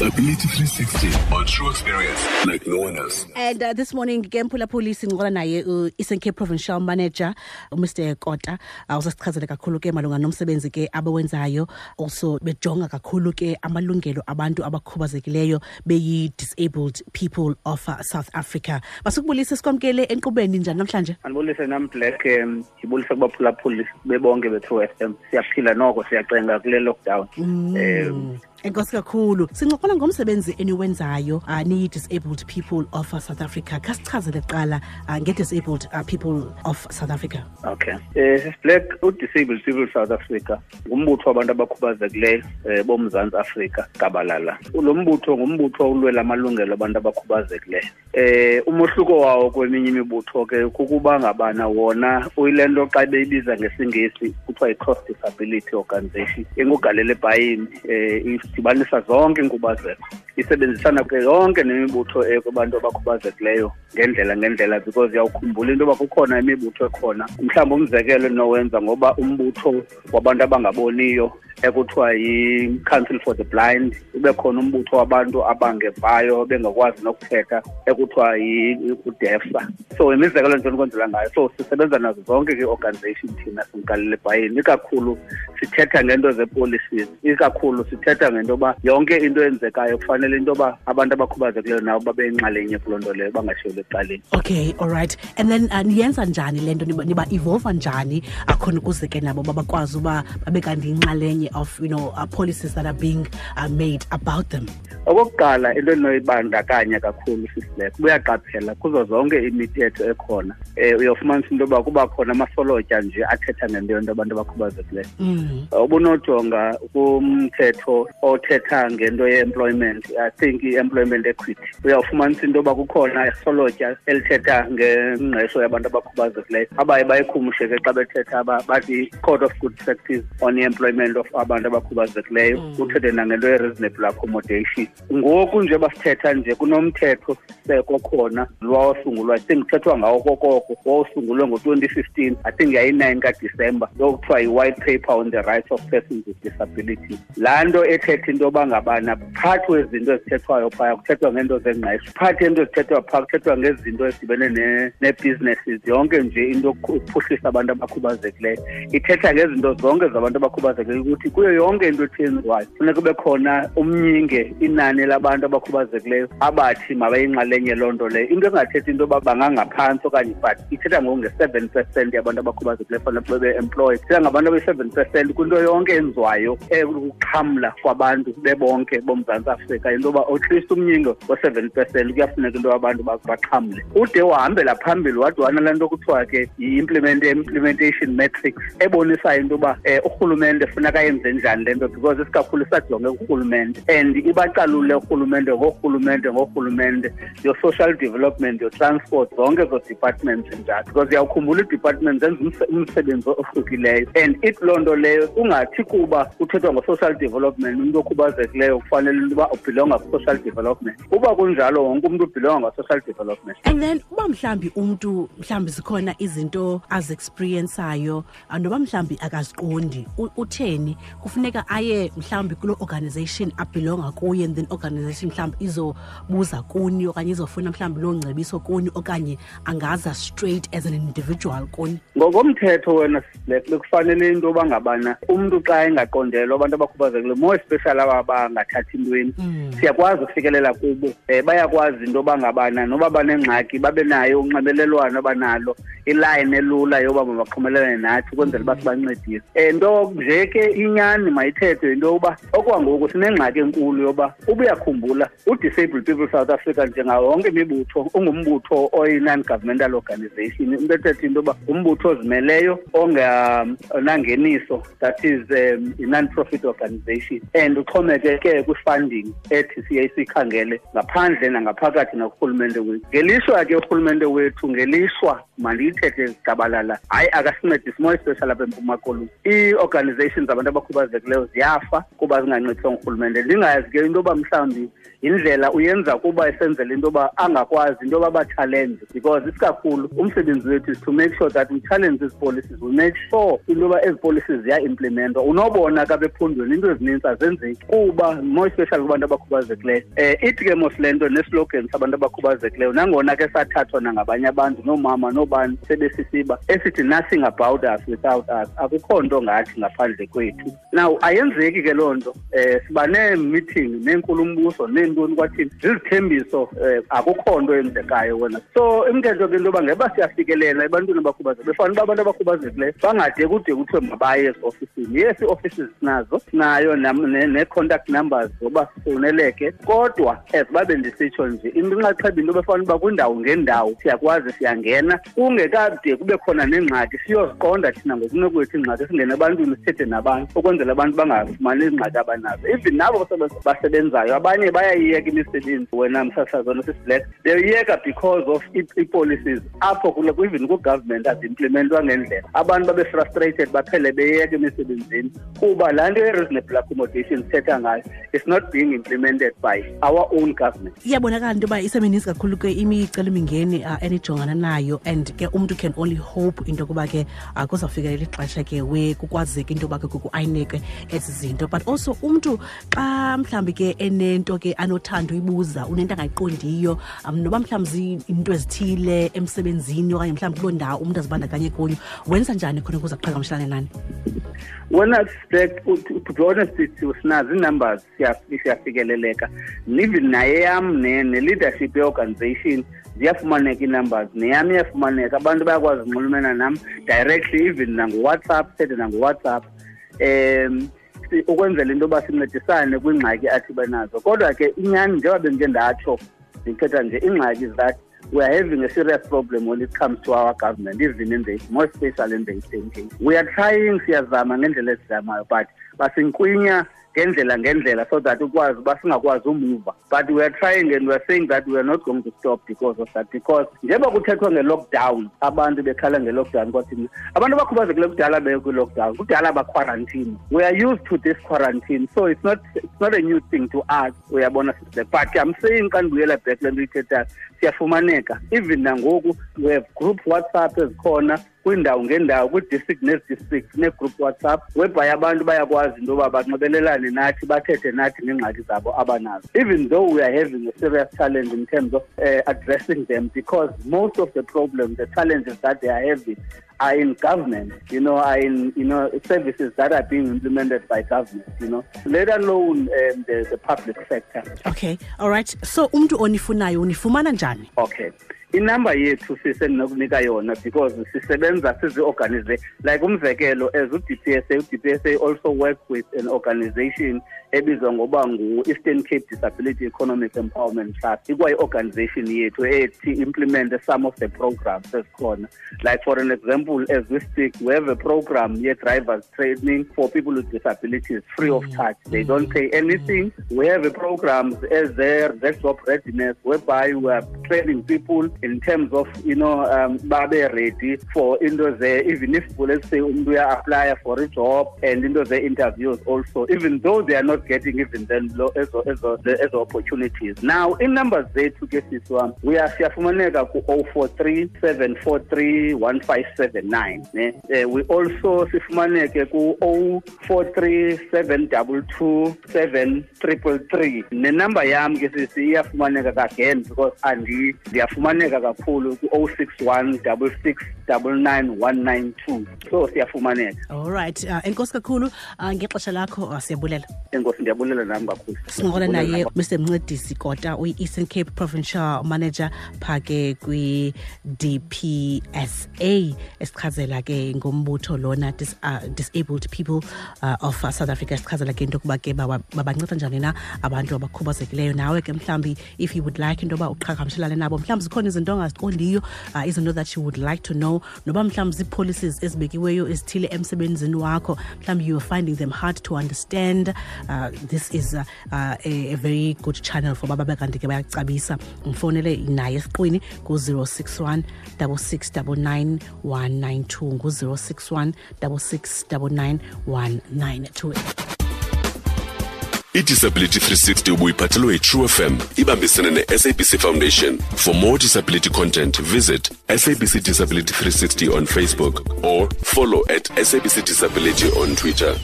Disability 360 on true experience like no one else. And uh, this morning ke mphulaphuli sincokola naye u-Eastern Cape Provincial Manager Mr. Kota. Uh, usasichazele kakhulu ke malunga nomsebenzi ke abawenzayo. Also bejonga kakhulu ke amalungelo abantu abakhubazekileyo beyi-disabled people of uh, South Africa. Basukubulisa sikwamkele enkqubeni njani namhlanje? Andibulise nam black um ndibulise kubaphulaphuli bebonke bethu f m. Siyaphila noko siyacenga kule lockdown. Um enkosi kakhulu. Sincokola ngomsebenzi eniwenzayo uh, niyi-disabled people of uh, south africa. Khasichazele kuqala uh, nge-disabled uh, people of south africa. Okay. Um black u-disabled people south africa ngumbutho wabantu abakhubazekileyo um bomzantsi afrika gabalala lo mbutho ngumbutho ulwela amalungelo abantu abakhubazekileyo um umohluko wawo kweminye imibutho ke kukuba ngabana wona uyile nto xa beyibiza ngesingesi kuthiwa yi-cross disability organization engugalela ebhayini um idibanisa zonke iinkubazeko isebenzisana ke yonke nemibutho ekwabantu abakhubazekileyo ngendlela ngendlela because uyawukhumbula into yoba kukhona imibutho ekhona. Mhlawumbi umzekelo nowenza ngoba umbutho wabantu abangaboniyo ekuthiwa yi-council for the blind ube khona umbutho wabantu abangevayo bengakwazi nokuthetha ekuthiwa udefa so imizekelo nje ndikwenzela ngayo so sisebenza nazo zonke ke-organization thina simgalele ebhayini ikakhulu sithetha ngento ze-policies ikakhulu sithetha ngento yoba yonke into eyenzekayo kufanele into yoba abantu abakhubazekileyo nabo babe yinxalenye kuloo nto leyo bangashiyeli ecaleni. Okay all right. And then uh, niyenza njani le nto niba, ivolva njani akhona ukuze ke nabo babakwazi uba babe kanti yinxalenye of you know uh, policies that are being uh, made about them. Okokuqala into endinoyibandakanya kakhulu sisileko buyaqaphela kuzo zonke imithetho ekhona. Um uyofumanisa into yoba kuba khona amasolotya nje athetha ngento yonto abantu abakhubazekileyo. Mm. ubunojonga kumthetho othetha ngento ye-employment i think i-employment equity. Uyawufumanisa into yoba kukhona isolotya elithetha ngengqesho yabantu abakhubazekileyo abaye bayikhumushe ke xa bethetha bathi code of good practice on i-employment of abantu abakhubazekileyo uthethe nangento ye-reasonable accommodation. Ngoku nje basithetha nje kunomthetho seko khona lwawasungulwa kuthethwa ngawo kokoko wawusungulwe ngo-twenty fifteen i think yayi-nine kadisemba yokuthiwa yi-white paper on the rights of persons with disability. Laa nto ethetha into yoba ngabana phakathi wezinto ezithethwayo phaya kuthethwa ngeento zengqesho phakathi yento ezithethwa phaa kuthethwa ngezinto ezidibene nee-businesses yonke nje into yokuphuhlisa abantu abakhubazekileyo. Ithetha ngezinto zonke zabantu abakhubazekileyo ukuthi kuyo yonke into ethenziwayo funeka kube khona umnyinge inani labantu abakhubazekileyo abathi mabayinxalenye loo nto leyo. Into engathethi into yoba bangangaphantsi okanye but ithetha ngoku nge-seven percent yabantu abakhubazekileyo fanele bebe-employed ithetha ngabantu abe-seven percent kwinto yonke enziwayo ekuxhamla kwabantu bebonke boMzantsi Afrika into yoba at least umnyinge we-seven percent kuyafuneka into yabantu baxhamle. Ude wahambela phambili wade wanala nto kuthiwa ke yi-implementation metrics ebonisayo into yoba um urhulumente funeka ayenze njani le nto? Because isikakhulu isajonge kurhulumente and ibacalule urhulumente ngorhulumente ngorhulumente. Your social development your transport zonke ezo departments njalo. Because uyawukhumbula ii-departments zenza umsebenzi ohlukileyo. And ithi loo nto leyo ungathi kuba kuthethwa ngo-social development umntu okhubazekileyo kufanele into yoba ubhilonga kwi-social development. Uba kunjalo wonke umntu ubhilonga nga-social development. And then uba mhlawumbi umntu mhlawumbi zikhona izinto aziexperiensayo noba mhlawumbi akaziqondi utheni kufuneka aye mhlawumbi kuloo organization abhilonga kuyo and then organization mhlawumbi izobuza kuni okanye izofuna mhlawumbi loo ngcebiso kuni okanye angaza straight as an individual kuni. Ngokomthetho wena bekufanele into yoba ngabana umntu xa engaqondelwa abantu abakhubazekileyo more especially aba bangathathi ntweni siyakwazi ukufikelela kubo. Um bayakwazi into yoba ngabana noba banengxaki babe nayo unxibelelwano abanalo ilayini elula yoba mabaxhumelelane nathi ukwenzela uba sibancedise um nto nje ke inyani mayithethwe into yokuba okwangoku sinengxaki enkulu yoba uba uyakhumbula u-disabled people south africa njengawo wonke imibutho ungumbutho oyi-non-governmental organization. Into ethetha into yoba umbutho ozimeleyo onganangeniso that is um, i-non-profit organization. And uxhomekeke kwi-funding ethi siye siyikhangele ngaphandle nangaphakathi nakurhulumente wethu. Ngelishwa ke urhulumente wethu ngelishwa mandiyithethe gabalala hayi akasincedisi more especially apha empuma koloni. Ii-organizations abantu abakhubazekileyo ziyafa kuba zingancediswa ngurhulumente. Ndingazi ke into yoba mhlawumbi yindlela uyenza kuba esenzela into yoba angakwazi into yoba batshallenge because isikakhulu umsebenzi wethu is to make sure that we challenge policies. We make sure into yoba ezi policies ziya-implementwa. Unobona kabephundweni into ezininzi azenzeki kuba more especially kubantu abakhubazekileyo. Um ithi ke mos le nto neslogan sabantu abakhubazekileyo nangona ke sathathwa nangabanye abantu noomama noobani sebesisiba esithi nothing about us without us akukho nto ngathi ngaphandle kwethu now ayenzeki ke loo nto um siba neemeeting neenkulumbuso neentoni kwathini zizithembiso um akukho nto yenzekayo wena. So imkento ke into yoba ngeba siyafikelela ebantwini abakhubazekileyo befana uba abantu abakhubazekileyo bangade kude kuthiwe mabaye eziofisini yes ii-offices sinazo nee-contact numbers zoba sifowuneleke kodwa as babe ndisitsho nje into inxaxheba into befana uba kwindawo ngendawo siyakwazi siyangena. Kungekade kube khona nengxaki siyoziqonda thina ngokunokwethu ingxaki singene ebantwini sithethe nabantu ukwenzela abantu bangafumani izingxaki abanazo. Even nabo basebenzayo abanye bayayiyeka imisebenzi wena msasazona beyiyeka because of ii- ii-policies apho even ngendlela. Abantu babe frustrated baphele beyeka emisebenzini kuba laa nto ye-reasonable accommodation sithetha ngayo is not being implemented by our own government. Iyabonakala into yoba kakhulu ke imicelimingeni uh, enijongana nayo and ke umntu can only hope into yokuba ke uh, kuzawufikelela ixesha ke we kukwazeke into yoba ke kuku-ayineke ezi zinto. But also umntu xa mhlawumbi ke enento ke anothanda uyibuza unento angayiqondiyo um noba mhlawumbi into ezithile emsebenzini okanye mhlawumbi kuloo ndawo umntu azibandakanye kuyo wenza njani khona ukuze aqhagamshelane nani? Wena to be honest sinazo ii-numbers siyafikeleleka. Even naye yam ne- ne-leadership ye-organization ziyafumaneka ii-numbers. Neyam iyafumaneka. Abantu bayakwazi unxulumena nam directly even nangowhatsapp sethe nangowhatsapp um ukwenzela into yoba sincedisane kwingxaki athi banazo. Kodwa ke inyani njengoba bendike ndatsho ndithetha nje ingxaki that we are having a serious problem when it comes to our government even in the more especially in the eastern cape we are trying siyazama ngendlela ezizamayo but basinkwinya ngendlela ngendlela so that ukwazi uba singakwazi umuva. But we are trying and we are saying that we are not going to stop because of that because njengoba kuthethwa nge-lockdown abantu bekhala nge-lockdown kwathini abantu abakhubazekileyo kudala beye kwi-lockdown kudala baquarantine. We are used to this quarantine so it's not, it's not a new thing to us. Uyabona but i'm saying xa ndibuyela back le nto uyithethayo siyafumaneka. Even nangoku we have group whatsapp ezikhona kwiindawo nezi-district nee-group whatsapp abantu bayakwazi into yoba banxibelelane nathi bathethe nathi ngeengxaki zabo abanazo. Even though we are having a serious challenge in terms of uh, addressing them because most of the problems the challenges that they are having are in government, you know, are in you know services that are being implemented by government, you know, let alone um, the, the public sector. okay all right so umntu onifunayo unifumana njani Okay. inamba yethu sisendinokunika yona because sisebenza sizi-organize like umzekelo as u-dpsa u-dpsa also works with an organization ebizwa ngoba ngu-eastern cape disability economic empowerment trust ikwayi-organization yethu ethi implement some of the programs ezikhona like for an example as we speak we have a program ye-drivers training for people with disabilities free of mm. charge. They mm. don't pay mm. anything. We have a program as their job readiness whereby we are training people in terms of you know um babe ready for ze even if let's say umuntu uya-apply for a job and into ze-interviews also even though they are not getting even then lo ezo ezo ezo opportunities. Now in-numbers zethu ke sisi one. we are siyafumaneka ku-o four three seven four three one five seven nine ne? Uh, we also sifumaneke ku-o four three seven double two seven triple three. Nenamba yam ke sisi iyafumaneka kagain because andi ndiyafumaneka kakhulu ku-o six one double six double nine one nine two. So siyafumaneka. All right uh, enkosi kakhulu uh, ngexesha lakho uh, siyabulela. Enkosi ndiyabulela nam kakhulu. Sincokola naye mr mncedisi kota uyi-eastern cape provincial manager phaa ke kwi-dpsa esichazela ke ngombutho lona uh, disabled people uh, of uh, south africa esichazela ke into yokuba ke baba- babanceda njani na abantu abakhubazekileyo. Nawe ke mhlawumbi if you would like into yoba uqhagamshelane nabo mhlawumbi zikhona izinto ongaziqondiyo uh, izinto that you would like to know. Noba mhlawumbi zii-policies ezibekiweyo ezithile emsebenzini wakho mhlawumbi you are finding them hard to understand. Uh, this is uh, uh, a, a very good channel for baba kanti ke bayacabisa. Mfowunele naye esiqwini ku-061 6699 192 ngu-061 6699 192 idisability 360 ubuyiphathelwe yitrue fm ibambisene ne-sabc foundation. For more disability content visit sabc disability 360 on facebook or follow at sabc disability on twitter